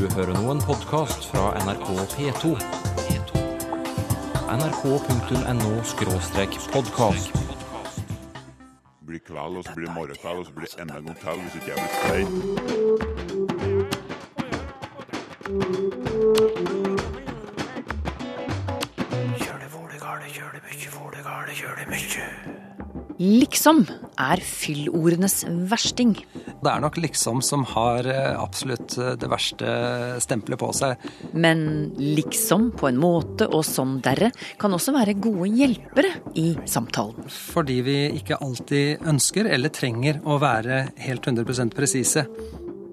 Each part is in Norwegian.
Du hører nå en podkast fra NRK P2. nrk.no-podkast. blir kveld, og så blir morgenkveld, og så blir enda en gang til hvis ikke jeg blir stein. Liksom er fyllordenes versting. Det er nok liksom som har eh, absolutt eh, det verste stempelet på seg. Men liksom, på en måte og sånn derre, kan også være gode hjelpere i samtalen. Fordi vi ikke alltid ønsker eller trenger å være helt 100% presise.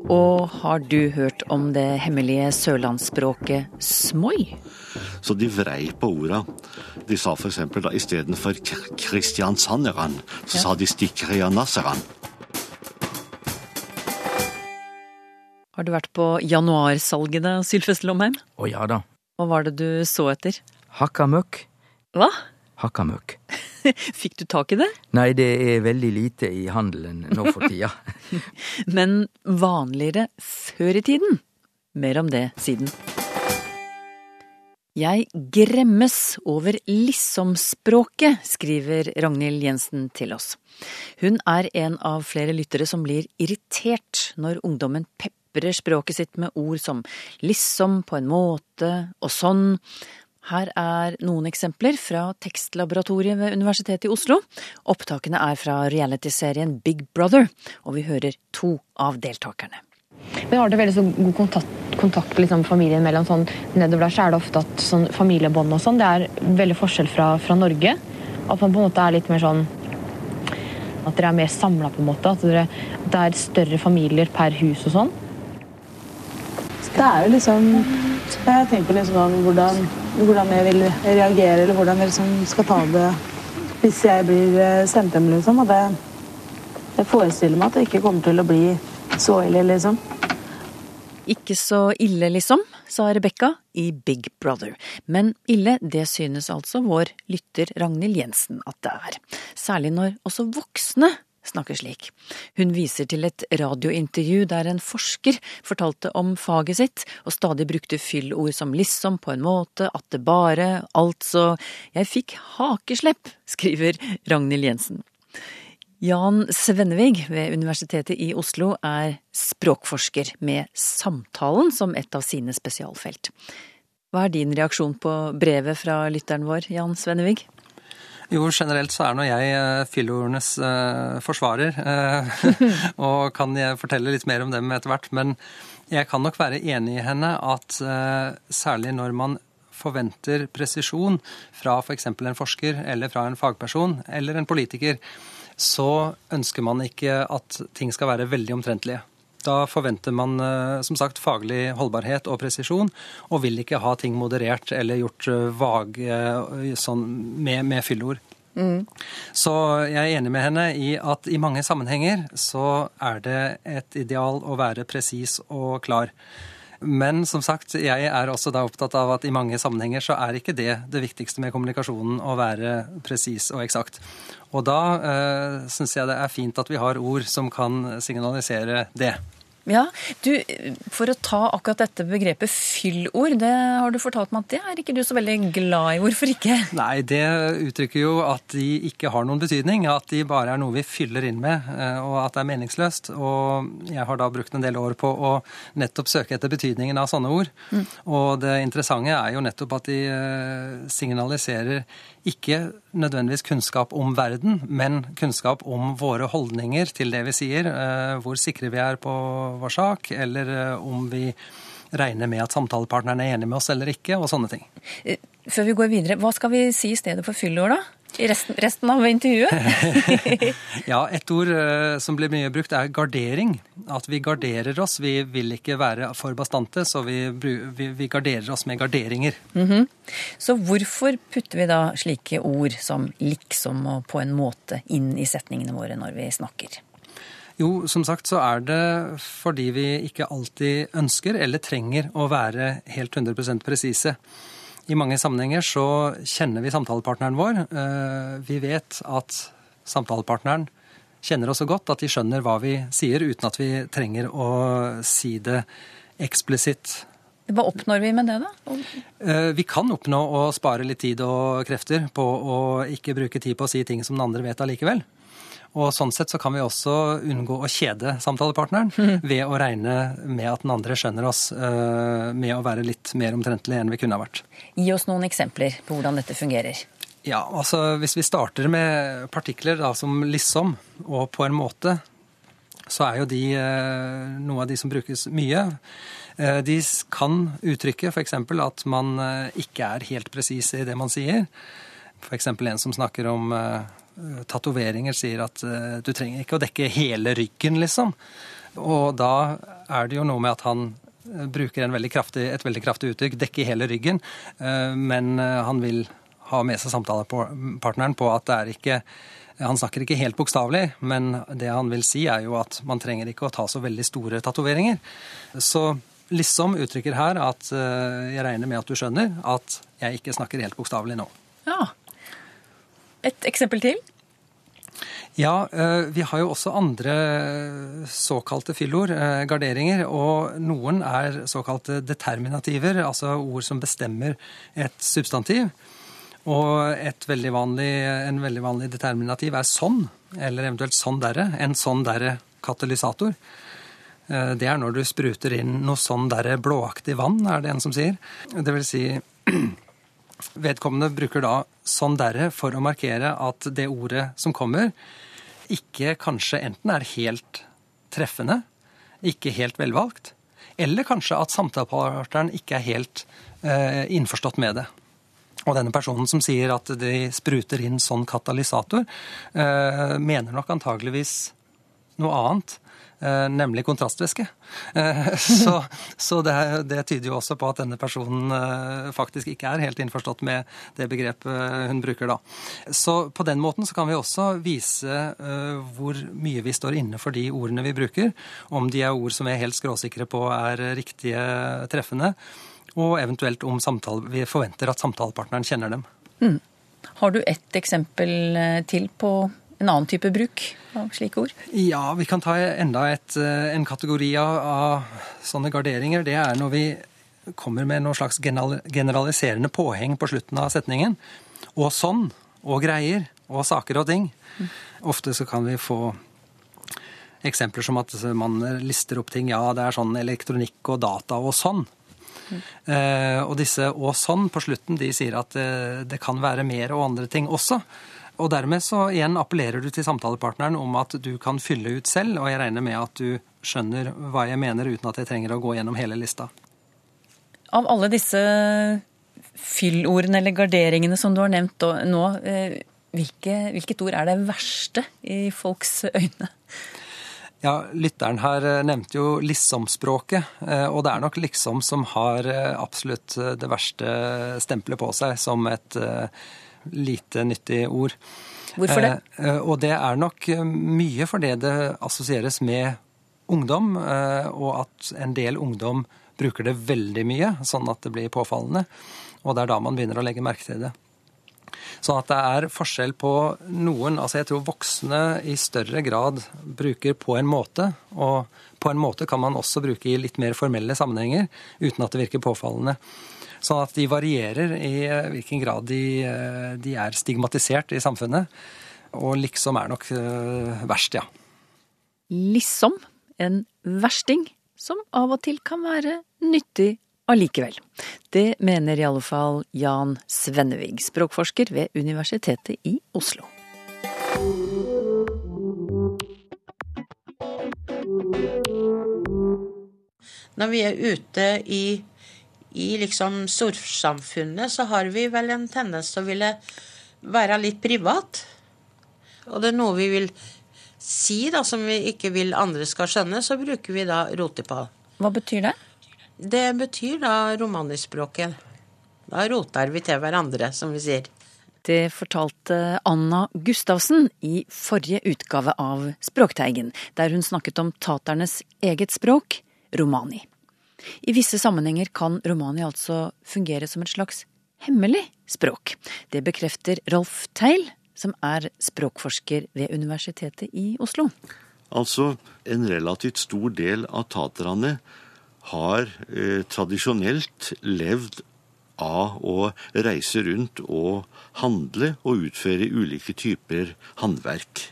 Og har du hørt om det hemmelige sørlandsspråket smoi? Så de vrei på orda. De sa f.eks. da istedenfor Kristiansanderan, så sa de Stikkrianasseran. Har du vært på januarsalgene, Sylfest Lomheim? Å ja da. Hva var det du så etter? Hakkamøkk. Hva? Hakkamøkk. Fikk du tak i det? Nei, det er veldig lite i handelen nå for tida. Men vanligere før i tiden? Mer om det siden. Jeg gremmes over liksom-språket, skriver Ragnhild Jensen til oss. Hun er en av flere lyttere som blir irritert når ungdommen peprer språket sitt med ord som liksom, på en måte og sånn. Her er noen eksempler fra Tekstlaboratoriet ved Universitetet i Oslo. Opptakene er fra realityserien Big Brother, og vi hører to av deltakerne. Vi har det veldig så god kontakt, kontakt liksom, familien mellom. Sånn, nedover der så er det ofte at sånn, familiebånd og sånn, det er veldig forskjell fra, fra Norge. At man på en måte er litt mer sånn At dere er mer samla, på en måte. At dere, det er større familier per hus og sånn. Det er jo liksom Jeg tenker liksom om hvordan, hvordan jeg vil reagere, eller hvordan jeg liksom skal ta det hvis jeg blir eh, sendt hjem, liksom. Og det Jeg forestiller meg at det ikke kommer til å bli så ille, liksom. Ikke så ille, liksom, sa Rebekka i Big Brother. Men ille, det synes altså vår lytter Ragnhild Jensen at det er. Særlig når også voksne snakker slik. Hun viser til et radiointervju der en forsker fortalte om faget sitt, og stadig brukte fyllord som liksom, på en måte, at det bare, altså… Jeg fikk hakeslepp, skriver Ragnhild Jensen. Jan Svennevig ved Universitetet i Oslo er språkforsker med samtalen som et av sine spesialfelt. Hva er din reaksjon på brevet fra lytteren vår, Jan Svennevig? Jo, generelt så er nå jeg eh, fyllordenes eh, forsvarer, eh, og kan jeg fortelle litt mer om dem etter hvert. Men jeg kan nok være enig i henne at eh, særlig når man forventer presisjon fra f.eks. For en forsker eller fra en fagperson eller en politiker, så ønsker man ikke at ting skal være veldig omtrentlige. Da forventer man eh, som sagt faglig holdbarhet og presisjon, og vil ikke ha ting moderert eller gjort eh, vage eh, sånn, med, med fyllord. Så jeg er enig med henne i at i mange sammenhenger så er det et ideal å være presis og klar. Men som sagt, jeg er også da opptatt av at i mange sammenhenger så er ikke det det viktigste med kommunikasjonen å være presis og eksakt. Og da eh, syns jeg det er fint at vi har ord som kan signalisere det. Ja, du, For å ta akkurat dette begrepet fyllord, det har du fortalt meg at det er ikke du så veldig glad i. Hvorfor ikke? Nei, det uttrykker jo at de ikke har noen betydning. At de bare er noe vi fyller inn med, eh, og at det er meningsløst. Og jeg har da brukt en del år på å nettopp søke etter betydningen av sånne ord. Og det interessante er jo nettopp at de eh, signaliserer ikke nødvendigvis kunnskap om verden, men kunnskap om våre holdninger til det vi sier. eh, Hvor sikre vi er på vår sak, eller eh, om vi regner med at samtalepartneren er enig med oss eller ikke, og sånne ting. Eh, Før vi går videre, hva skal vi si i stedet for fyllord, da? I resten, resten av intervjuet? Ja, et ord eh, som blir mye brukt, er gardering. At vi garderer oss. Vi vil ikke være for bastante, så vi, vi, vi garderer oss med garderinger. Så hvorfor putter vi da slike ord som liksom og på en måte inn i setningene våre når vi snakker? Jo, som sagt så er det fordi vi ikke alltid ønsker eller trenger å være helt 100% presise. I mange sammenhenger så kjenner vi samtalepartneren vår. Eh, Vi vet at samtalepartneren kjenner oss så godt at de skjønner hva vi sier, uten at vi trenger å si det eksplisitt. Hva oppnår vi med det, da? Eh, Vi kan oppnå å spare litt tid og krefter på å ikke bruke tid på å si ting som den andre vet allikevel. Og sånn sett så kan vi også unngå å kjede samtalepartneren ved å regne med at den andre skjønner oss, eh, med å være litt mer omtrentlig enn vi kunne ha vært. Gi oss noen eksempler på hvordan dette fungerer. Ja, altså hvis vi starter med partikler da, som liksom og på en måte, så er jo de eh, noe av de som brukes mye. Eh, De kan uttrykke f.eks. at man ikke er helt presis i det man sier. F.eks. en som snakker om tatoveringer, sier at eh, du trenger ikke å dekke hele ryggen, liksom. Og da er det jo noe med at han eh, bruker veldig kraftig, et veldig kraftig uttrykk, dekke hele ryggen, eh, men eh, han vil ha med seg samtalepartneren på at det er ikke han snakker ikke helt bokstavelig, men det han vil si er jo at man trenger ikke å ta så veldig store tatoveringer. Så liksom uttrykker her at eh, jeg regner med at du skjønner at jeg ikke snakker helt bokstavelig nå. Ja. Et eksempel til? Ja, eh, vi har jo også andre såkalte fyllord, eh, garderinger, og noen er såkalte determinativer, altså ord som bestemmer et substantiv. Og et veldig vanlig, en veldig vanlig determinativ er sånn, eller eventuelt sånn derre. En sånn derre katalysator. Eh, Det er når du spruter inn noe sånn derre blåaktig vann, er det en som sier. Det vil si Vedkommende bruker da sånn derre for å markere at det ordet som kommer, ikke kanskje enten er helt treffende, ikke helt velvalgt, eller kanskje at samtalepartneren ikke er helt eh, innforstått med det. Og denne personen som sier at de spruter inn sånn katalysator, eh, mener nok antageligvis noe annet, eh, nemlig kontrastvæske. Eh, så så det, det tyder jo også på at denne personen eh, faktisk ikke er helt innforstått med det begrepet hun bruker da. Så på den måten så kan vi også vise hvor mye vi står inne for de ordene vi bruker, om de er ord som vi er helt skråsikre på er riktige treffende, og eventuelt om samtale, vi forventer at samtalepartneren kjenner dem. Har du ett eksempel til på en annen type bruk av slike ord? Ja, vi kan ta enda et, eh, en kategori av, sånne garderinger. Det er når vi kommer med noe slags generaliserende påheng på slutten av setningen. Og sånn, og greier, og saker og ting. Ofte så kan vi få eksempler som at man lister opp ting. Ja, det er sånn elektronikk og data og sånn. Eh, og disse 'og sånn' på slutten, de sier at eh, det kan være mer og andre ting også. Og dermed så igjen appellerer du til samtalepartneren om at du kan fylle ut selv, og jeg regner med at du skjønner hva jeg mener uten at jeg trenger å gå gjennom hele lista. Av alle disse fyllordene eller garderingene som du har nevnt nå, eh, hvilke, hvilket ord er det verste i folks øyne? Ja, Lytteren her eh, nevnte jo liksom-språket, eh, og det er nok liksom som har eh, absolutt det verste stempelet på seg som et lite nyttig ord. Hvorfor det? Og det er nok mye fordi det assosieres med ungdom, og at en del ungdom bruker det veldig mye, sånn at det blir påfallende. Og det er da man begynner å legge merke til det. Sånn at det er forskjell på noen Altså jeg tror voksne i større grad bruker på en måte, og på en måte kan man også bruke i litt mer formelle sammenhenger uten at det virker påfallende. Sånn at de varierer i eh, hvilken grad de, eh, de er stigmatisert i samfunnet. Og liksom er nok eh, verst, ja. Liksom en versting som av og til kan være nyttig allikevel. Det mener i alle fall Jan Svennevig, språkforsker ved Universitetet i Oslo. Når vi er ute i, i liksom storsamfunnet, så har vi vel en tendens til å ville være litt privat. Og det er noe vi vil si da, som vi ikke vil andre skal skjønne, så bruker vi da rotepall. Hva betyr det? Det betyr da romanispråket. Da roter vi til hverandre, som vi sier. Det fortalte Anna Gustavsen i forrige utgave av Språkteigen, der hun snakket om taternes eget språk, romani. I visse sammenhenger kan romani altså fungere som et slags hemmelig språk. Det bekrefter Rolf Teil, som er språkforsker ved Universitetet i Oslo. Altså, en relativt stor del av taterne har eh, tradisjonelt levd av å reise rundt og handle og utføre ulike typer håndverk.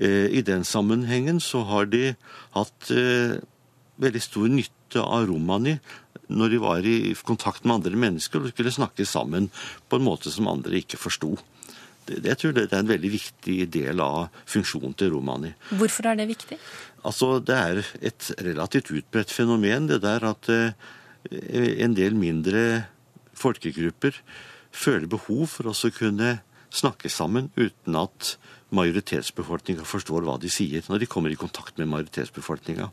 Eh, I den sammenhengen så har de hatt eh, veldig stor nytte av romani når de var i kontakt med andre mennesker og skulle snakke sammen på en måte som andre ikke forsto. Det, jeg tror det er en veldig viktig del av funksjonen til romani. Hvorfor er det viktig? Altså, Det er et relativt utbredt fenomen, det der at eh, en del mindre folkegrupper føler behov for å kunne snakke sammen uten at majoritetsbefolkninga forstår hva de sier, når de kommer i kontakt med majoritetsbefolkninga.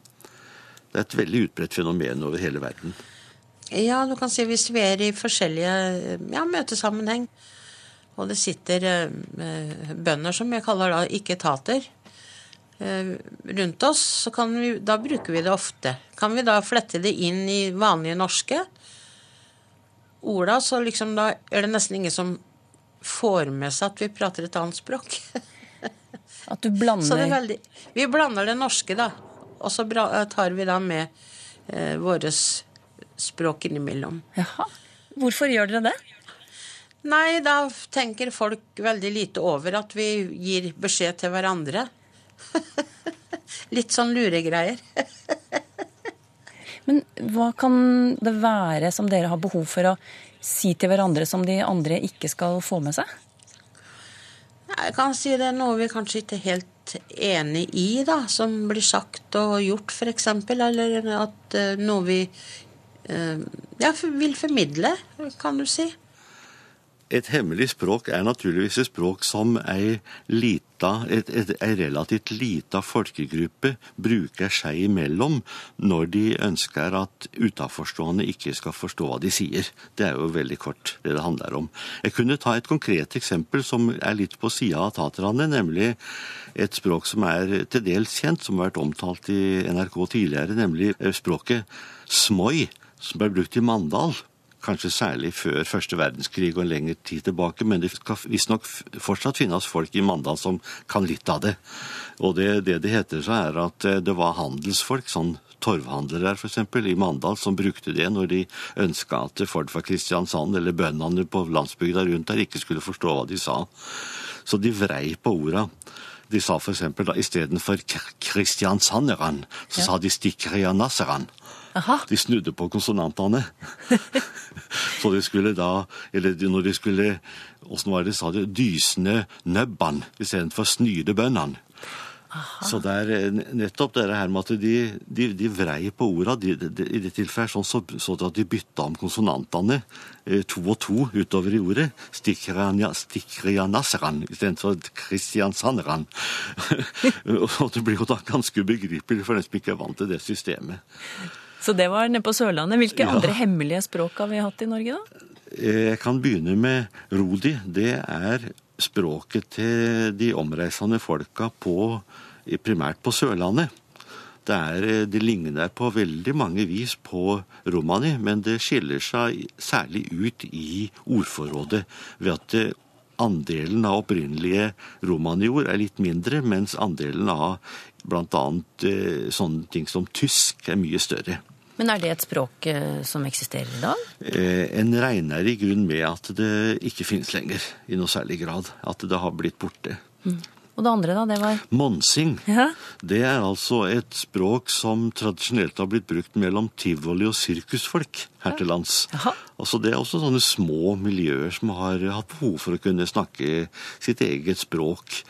Det er et veldig utbredt fenomen over hele verden. Ja, du kan si hvis vi er i forskjellige ja, møtesammenheng, og det sitter eh, bønder, som jeg kaller da ikke-etater, eh, rundt oss, så kan vi, da bruker vi det ofte. Kan vi da flette det inn i vanlige norske orda, så liksom da er det nesten ingen som får med seg at vi prater et annet språk. At du blander Så det er veldig, Vi blander det norske, da. Og så tar vi da med eh, våre språk innimellom. Jaha. Hvorfor gjør dere det? Nei, da tenker folk veldig lite over at vi gir beskjed til hverandre. Litt sånn luregreier. Men hva kan det være som dere har behov for å si til hverandre som de andre ikke skal få med seg? Jeg kan si det er noe vi kanskje ikke er helt enig i, da, som blir sagt og gjort, f.eks. Eller at eh, noe vi eh, ja, vil formidle, kan du si. Et hemmelig språk er naturligvis et språk som ei, lita, et, et, ei relativt lita folkegruppe bruker seg imellom når de ønsker at utenforstående ikke skal forstå hva de sier. Det er jo veldig kort det det handler om. Jeg kunne ta et konkret eksempel som er litt på sida av taterne, nemlig et språk som er til dels kjent, som har vært omtalt i NRK tidligere, nemlig språket smoi, som ble brukt i Mandal kanskje særlig før første verdenskrig og en lengre tid tilbake, men det skal visstnok fortsatt finnes folk i Mandal som kan litt av det. Og det det, det heter så er at eh, det var handelsfolk, sånn torvhandlere f.eks. i Mandal, som brukte det når de ønska at folk fra Kristiansand eller bøndene på landsbygda rundt der ikke skulle forstå hva de sa. Så de vrei på orda. De sa f.eks. istedenfor Kristiansanderan, så sa de stikkrianasseran. Aha. De snudde på konsonantene. så de skulle da Eller når de skulle Åssen var det de sa det? Dysende nøbban istedenfor snyde bøndene. Så det er eh, nettopp det her med at de, de, de vrei på orda. De, I det tilfellet sånn så, så at de bytta om konsonantene eh, to og to utover i ordet. Stikkrianasseran istedenfor kristiansanderan. og det blir jo da ganske ubegripelig for den som ikke er vant til det systemet. Så det var nede på Sørlandet. Hvilke Ja. andre hemmelige språk har vi hatt i Norge, da? Eh, Jeg kan begynne med rodi. Det er språket til de omreisende folka på, primært på Sørlandet. Det, er, eh, det ligner på veldig mange vis på romani, men det skiller seg særlig ut i ordforrådet ved at det, andelen av opprinnelige romaniord er litt mindre, mens andelen av bl.a. Eh, sånne ting som tysk er mye større. Men er det et språk eh, som eksisterer i dag? Eh, En regner i grunn med at det ikke finnes lenger i noe særlig grad. At det har blitt borte. Og det andre, da? Det var Monsing, Ja. det er altså et språk som tradisjonelt har blitt brukt mellom tivoli og sirkusfolk her til lands. Altså Det er også sånne små miljøer som har hatt behov for å kunne snakke sitt eget språk.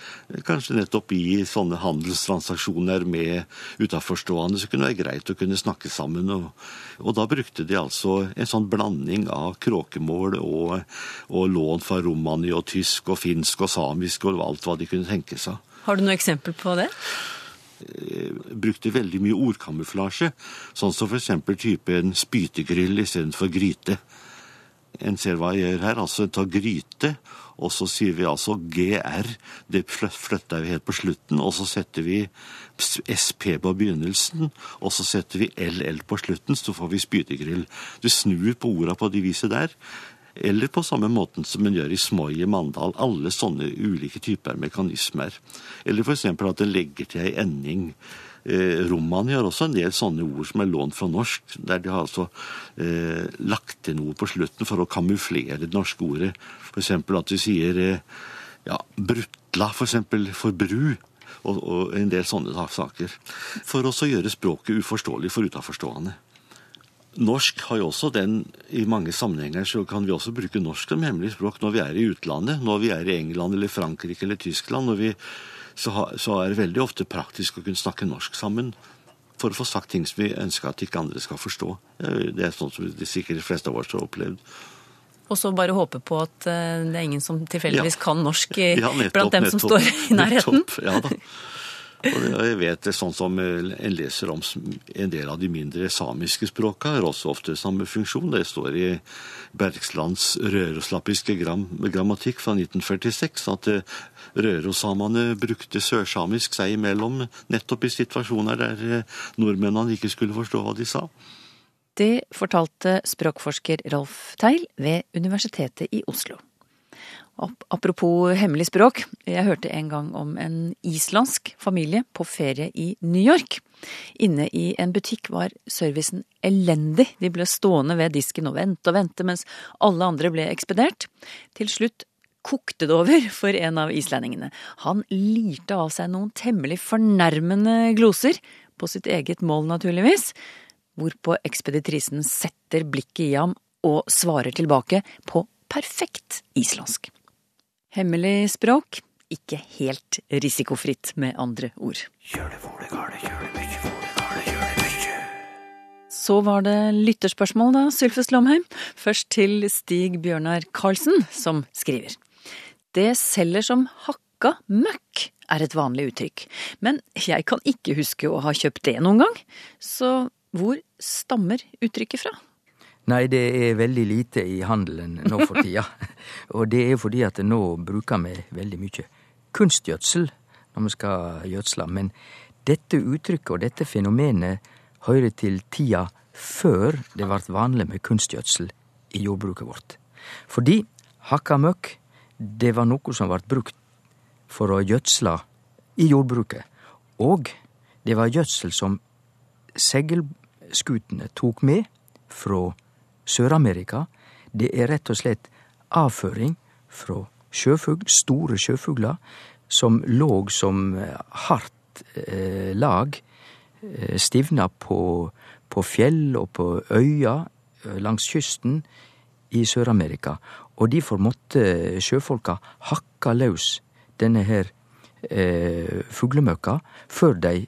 Kanskje nettopp i sånne handelstransaksjoner med utenforstående så kunne det være greit å kunne snakke sammen. Og, og da brukte de altså en sånn blanding av kråkemål og, og lån fra romani og tysk og finsk og samisk og alt hva de kunne tenke seg Har du noe eksempel på det? Brukte veldig mye ordkamuflasje, sånn som f.eks. typen spytegrill istedenfor gryte. En ser hva jeg gjør her, altså ta gryte, og så sier vi altså GR, det flyt- flytter vi helt på slutten, og så setter vi SP på begynnelsen, og så setter vi LL på slutten, så får vi spytegrill. Du snur på orda på det viset der, eller på samme måten som en gjør i Smoi i Mandal. Alle sånne ulike typer mekanismer. Eller f.eks. at en legger til ei ending Eh, Romani har også en del sånne ord som er lånt fra norsk, der de har altså eh, lagt til noe på slutten for å kamuflere det norske ordet. F.eks. at vi sier eh, ja, brutla, for eksempel for bru. Og, og en del sånne saker. For også å gjøre språket uforståelig for utenforstående. Norsk har jo også den I mange sammenhenger så kan vi også bruke norsk som hemmelig språk når vi er i utlandet. Når vi er i England eller Frankrike eller Tyskland. Vi, så, ha, så, er det veldig ofte praktisk å kunne snakke norsk sammen for å få sagt ting som vi ønsker at ikke andre skal forstå. Det er sånn som de sikkert de fleste av oss har opplevd. Og så bare håpe på at eh, det er ingen som tilfeldigvis ja. kan norsk ja, nettopp, blant dem nettopp, som står i nærheten. Nettopp, ja da. Og jeg vet det, sånn som En leser om en del av de mindre samiske språka har også ofte samme funksjon. Det står i Bergslands røroslapiske gram, grammatikk fra 1946 at eh, rørosamene brukte sørsamisk seg imellom nettopp i situasjoner der eh, nordmennene ikke skulle forstå hva de sa. Det fortalte språkforsker Rolf Teil ved Universitetet i Oslo. Apropos hemmelig språk, jeg hørte en gang om en islandsk familie på ferie i New York. Inne i en butikk var servicen elendig, de ble stående ved disken og vente og vente mens alle andre ble ekspedert. Til slutt kokte det over for en av islendingene. Han lirte av seg noen temmelig fornærmende gloser, på sitt eget mål naturligvis, hvorpå ekspeditrisen setter blikket i ham og svarer tilbake på perfekt islandsk. Hemmelig språk, ikke helt risikofritt, med andre ord. Så var det lytterspørsmål, da, Sylfus Lomheim. Først til Stig Bjørnar Karlsen, som skriver. Det selger som hakka møkk, er et vanlig uttrykk. Men jeg kan ikke huske å ha kjøpt det noen gang. Så hvor stammer uttrykket fra? Nei, det er veldig lite i handelen nå for tida. og det er fordi at nå bruker vi veldig mye kunstgjødsel når vi skal gjødsle. Men dette uttrykket og dette fenomenet hører til tida før det ble vanlig med kunstgjødsel i jordbruket vårt. Fordi hakka møkk, det var noe som ble brukt for å gjødsle i jordbruket. Og det var gjødsel som seilskutene tok med fra Sør-Amerika, det er rett og slett avføring fra sjøfugl, store sjøfugler, som lå som eh, hardt eh, lag, eh, stivna på, på, fjell og på øyer eh, langs kysten i Sør-Amerika. Og derfor måtte sjøfolka hakka løs denne her eh, fuglemøkka før de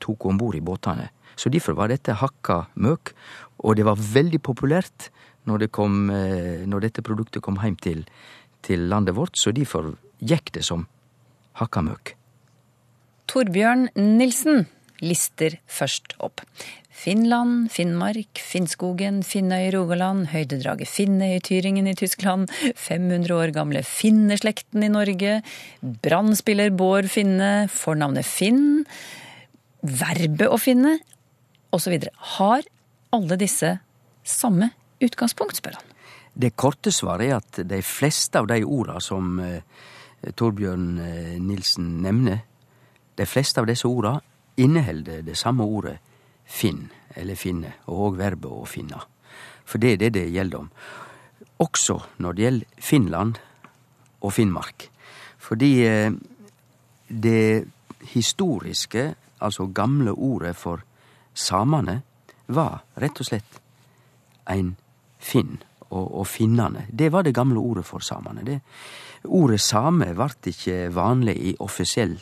tok om bord i båtene. Så derfor var dette hakka møk, og det var veldig populært når, det kom, eh, når dette produktet kom hjem til, til, landet vårt, så derfor gikk det som hakka møk. Torbjørn Nilsen lister først opp. Finland, Finnmark, Finnskogen, Finnøy i Rogaland, høydedraget Finnøy i Tyringen i Tyskland, 500 år gamle finneslekten i Norge, brannspiller Bård Finne, fornavnet Finn, verbet å finne, osv. Har alle disse samme utgangspunkt, spør han. Det korte svaret er at de fleste av de orda som eh, Torbjørn eh, Nilsen nevner, de fleste av disse orda inneholder det samme ordet finn, eller finne, og òg verbet å finne. For det er det det gjelder om. Også når det gjelder Finland og Finnmark. Fordi eh, det historiske, altså gamle ordet for samane, var rett og slett ein finn og, og finnane. Det var det gamle ordet for samane. Det, ordet same vart ikkje vanlig i offisiell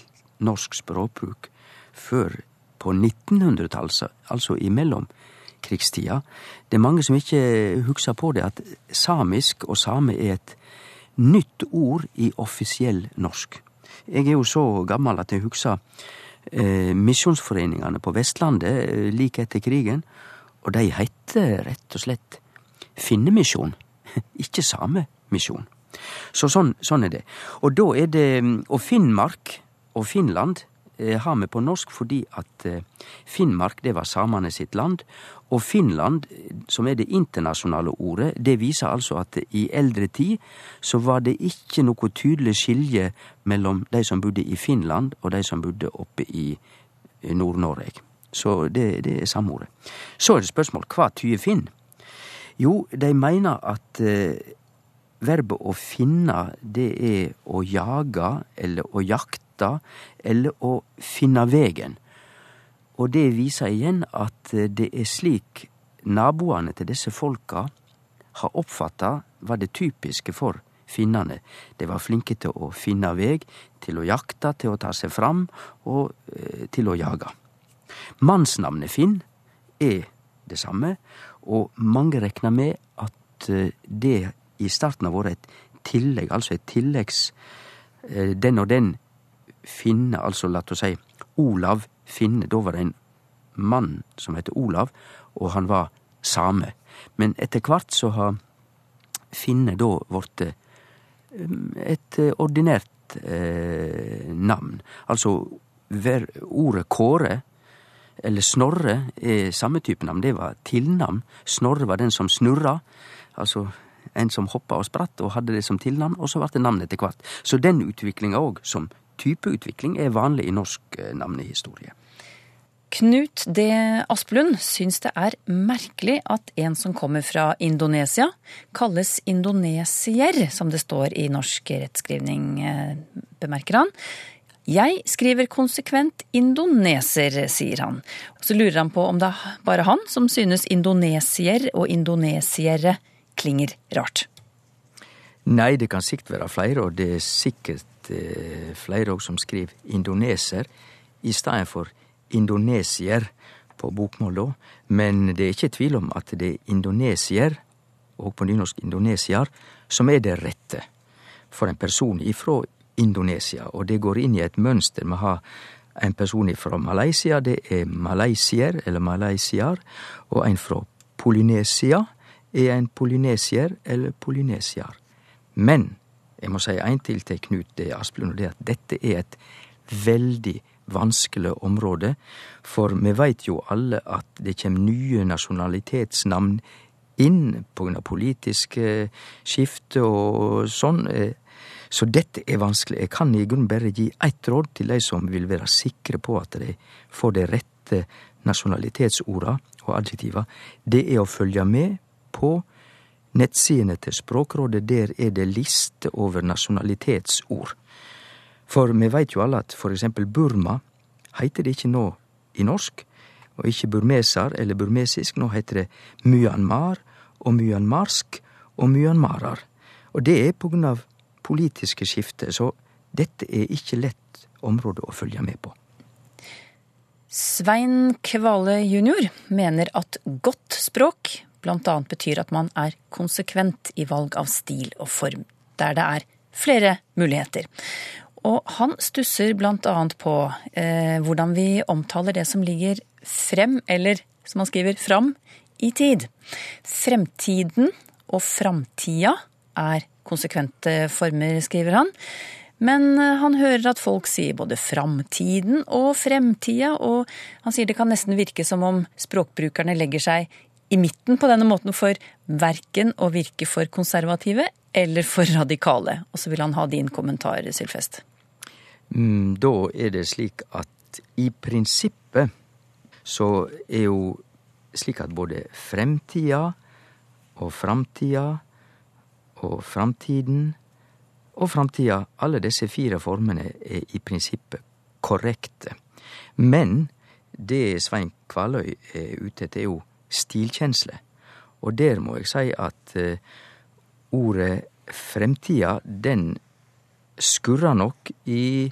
norsk språkbruk før på 1900-tallet, altså i mellomkrigstida. Det er mange som ikke husker på det, at samisk og same er et nytt ord i offisiell norsk. Jeg er jo så gammel at husker eh, misjonsforeningene på Vestlandet eh, like etter krigen, og de heter rett og slett Finnemisjon, ikke Samemisjon. Så sånn, sånn er det. Og da er det Og Finnmark og Finland eh, har vi på norsk fordi at eh, Finnmark det var samene sitt land, og Finland, som er det internasjonale ordet, det viser altså at i eldre tid så var det ikke noe tydelig skilje mellom de som bodde i Finland og de som bodde oppe i Nord-Norge. Så det, det er samme ordet. Så er det spørsmål hva tyder finn? Jo, de mener at eh, verbet å finne, det er å jage eller å jakte eller å finne vegen. Og det viser igjen at eh, det er slik naboene til disse folka har oppfatta var det typiske for finnene. De var flinke til å finne veg, til å jakte, til å ta seg fram og eh, til å jage. Mannsnavnet Finn er det samme, og mange rekner med at eh, det i starten har vært et tillegg, altså et tilleggs Den og den Finne, altså la oss si Olav Finne. Da var det en mann som het Olav, og han var same. Men etter hvert så har Finne da blitt et ordinært eh, navn. Altså ordet Kåre eller Snorre er samme type navn. Det var tilnavn. Snorre var den som snurra. Altså en som hoppa og spratt og hadde det som tilnavn, og så ble det navn etter hvert. Så den utviklinga òg, som typeutvikling, er vanlig i norsk navnehistorie. Knut D. Asplund syns det er merkelig at en som kommer fra Indonesia, kalles indonesier, som det står i norsk rettskrivning, bemerker han. Jeg skriver konsekvent indoneser, sier han. Og så lurer han på om det er bare han som synes indonesier og indonesiere klinger rart. Nei, det kan sikkert være flere, og det er sikkert eh, flere òg som skriver indoneser i stedet for indonesier på bokmål, da. Men det er ikke tvil om at det er indonesier, og på nynorsk indonesier, som er det rette for en person ifra Indonesia. Og det går inn i et mønster. Vi har en person fra Malaysia, det er malaysier, eller malaysiar, og en fra Polynesia er en polynesier eller polynesiar. Men jeg må si en til til Knut Asplund, og det er at dette er et veldig vanskelig område. For vi veit jo alle at det kjem nye nasjonalitetsnavn inn pga. politiske skifte og sånn. Så dette er vanskelig. Jeg kan i grunnen bare gi ett råd til de som vil være sikre på at de får de rette nasjonalitetsorda og adjektiva. Det er å følge med på nettsidene til Språkrådet. Der er det liste over nasjonalitetsord. For vi veit jo alle at for eksempel Burma heiter det ikke nå i norsk, og ikke burmeser eller burmesisk. Nå heiter det Myanmar og myanmarsk og myanmarar. Og det er på grunn av politiske skifte, så dette er ikke lett område å følge med på. Svein Kvale jr. mener at godt språk bl.a. betyr at man er konsekvent i valg av stil og form, der det er flere muligheter. Og han stusser bl.a. på eh, hvordan vi omtaler det som ligger frem, eller som han skriver, fram i tid. Fremtiden og framtida er konsekvente former, skriver han. Men eh, han hører at folk sier både framtiden og fremtida, og han sier det kan nesten virke som om språkbrukerne legger seg i midten på denne måten for verken å virke for konservative eller for radikale. Og så vil han ha din kommentar, Sylfest. Mm, da er det slik at i prinsippet så er jo slik at både fremtida og framtida og framtiden og framtida, alle disse fire formene er i prinsippet korrekte. Men det Svein Kvaløy er ute etter, er jo stilkjensle. Og der må jeg si at uh, ordet fremtida, den skurrer nok i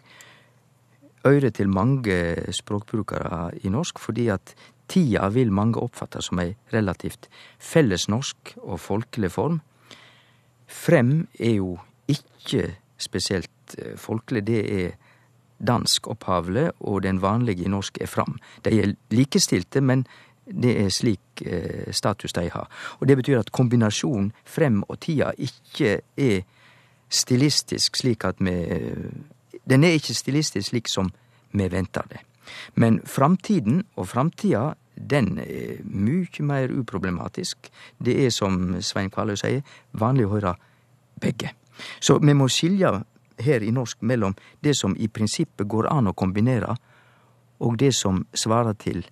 øyret til mange språkbrukere i norsk, fordi at tida vil mange oppfatte som ei relativt felles norsk og folkelig form. Frem er jo ikke spesielt eh, folkelig, det er dansk opphavlig, og den vanlige i norsk er fram. De er likestilte, men det er slik eh, status de har. Og det betyr at kombinasjonen frem og tida ikke er stilistisk slik at vi Den er ikke stilistisk slik som vi venter det. Men framtiden og framtida, den er mykje mer uproblematisk. Det er, som Svein Kvaløy sier, vanlig å høre begge. Så vi må skilje her i norsk mellom det som i prinsippet går an å kombinere, og det som svarer til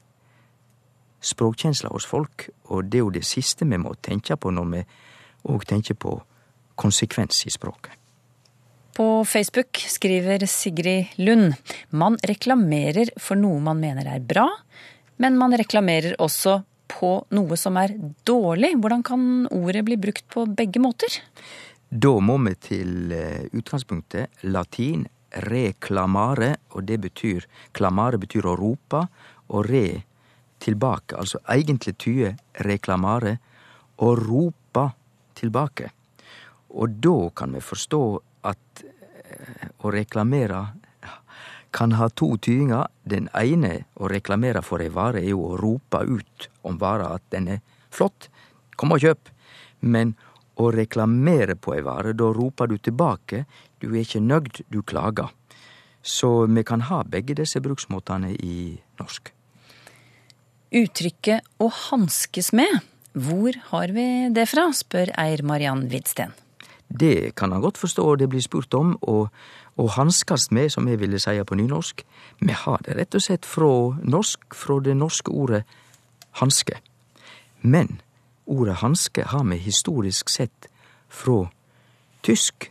språkkjensla hos folk, og det er jo det siste vi må tenke på når vi òg tenker på konsekvens i språket. På Facebook skriver Sigrid Lund man reklamerer for noe man mener er bra, men man reklamerer også på noe som er dårlig. Hvordan kan ordet bli brukt på begge måter? Da må vi til eh, utgangspunktet latin reklamare, og det betyr Klamare betyr å rope, og re tilbake. Altså egentlig tyde reklamare, og ropa tilbake. Og da kan vi forstå at eh, å reklamere kan ha to tydingar. Den ene, å reklamere for ei vare, er jo å rope ut om vara at den er flott. Kom og kjøp. Men å reklamere på ei vare, da roper du tilbake. Du er ikke nøgd, du klager. Så vi kan ha begge disse bruksmåtene i norsk. Uttrykket 'å hanskes med', hvor har vi det fra, spør Eir Mariann Widsten. Det kan han godt forstå det blir spurt om, og å hanskast med, som jeg ville seie på nynorsk, vi har det rett og slett fra norsk, fra det norske ordet hanske. Men ordet hanske har vi historisk sett fra tysk,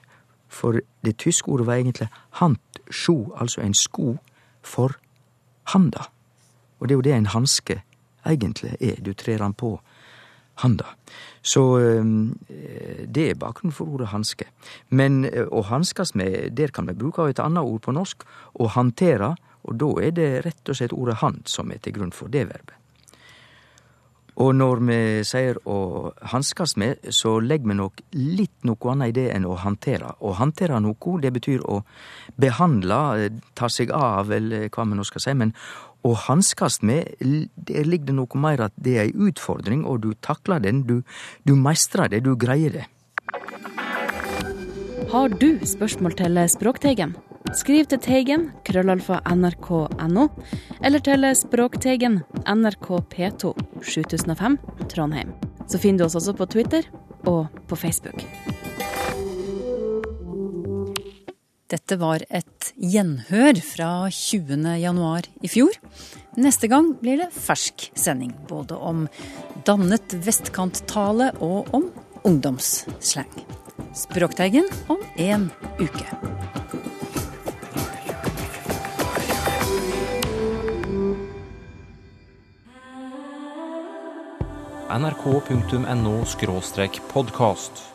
for det tyske ordet var egentlig handsjo, altså en sko for handa. Og det er jo det en hanske egentlig er, du trer han på handa. Så det er bakgrunnen for ordet hanske. Men å hanskast med, der kan vi bruke et annet ord på norsk, å hantere, og da er det rett og slett ordet hand som er til grunn for det verbet. Og når vi sier å hanskast med, så legger vi nok litt noe annet i det enn å hantere. Å hantere noe, det betyr å behandle, ta seg av, eller hva vi nå skal si. Men å hanskast med, der ligger det noe mer at det er ei utfordring, og du takler den. Du, du meistrar det, du greier det. Har du spørsmål til Språkteigen? Skriv til Teigen, krøllalfa nrk.no, eller til Språkteigen, NRK P2, 7005, Trondheim. Så finner du oss også på Twitter og på Facebook. Dette var et gjenhør fra 20. januar i fjor. Neste gang blir det fersk sending, både om dannet vestkanttale og om ungdomsslang. Språkteigen om én uke. nrk.no podkast.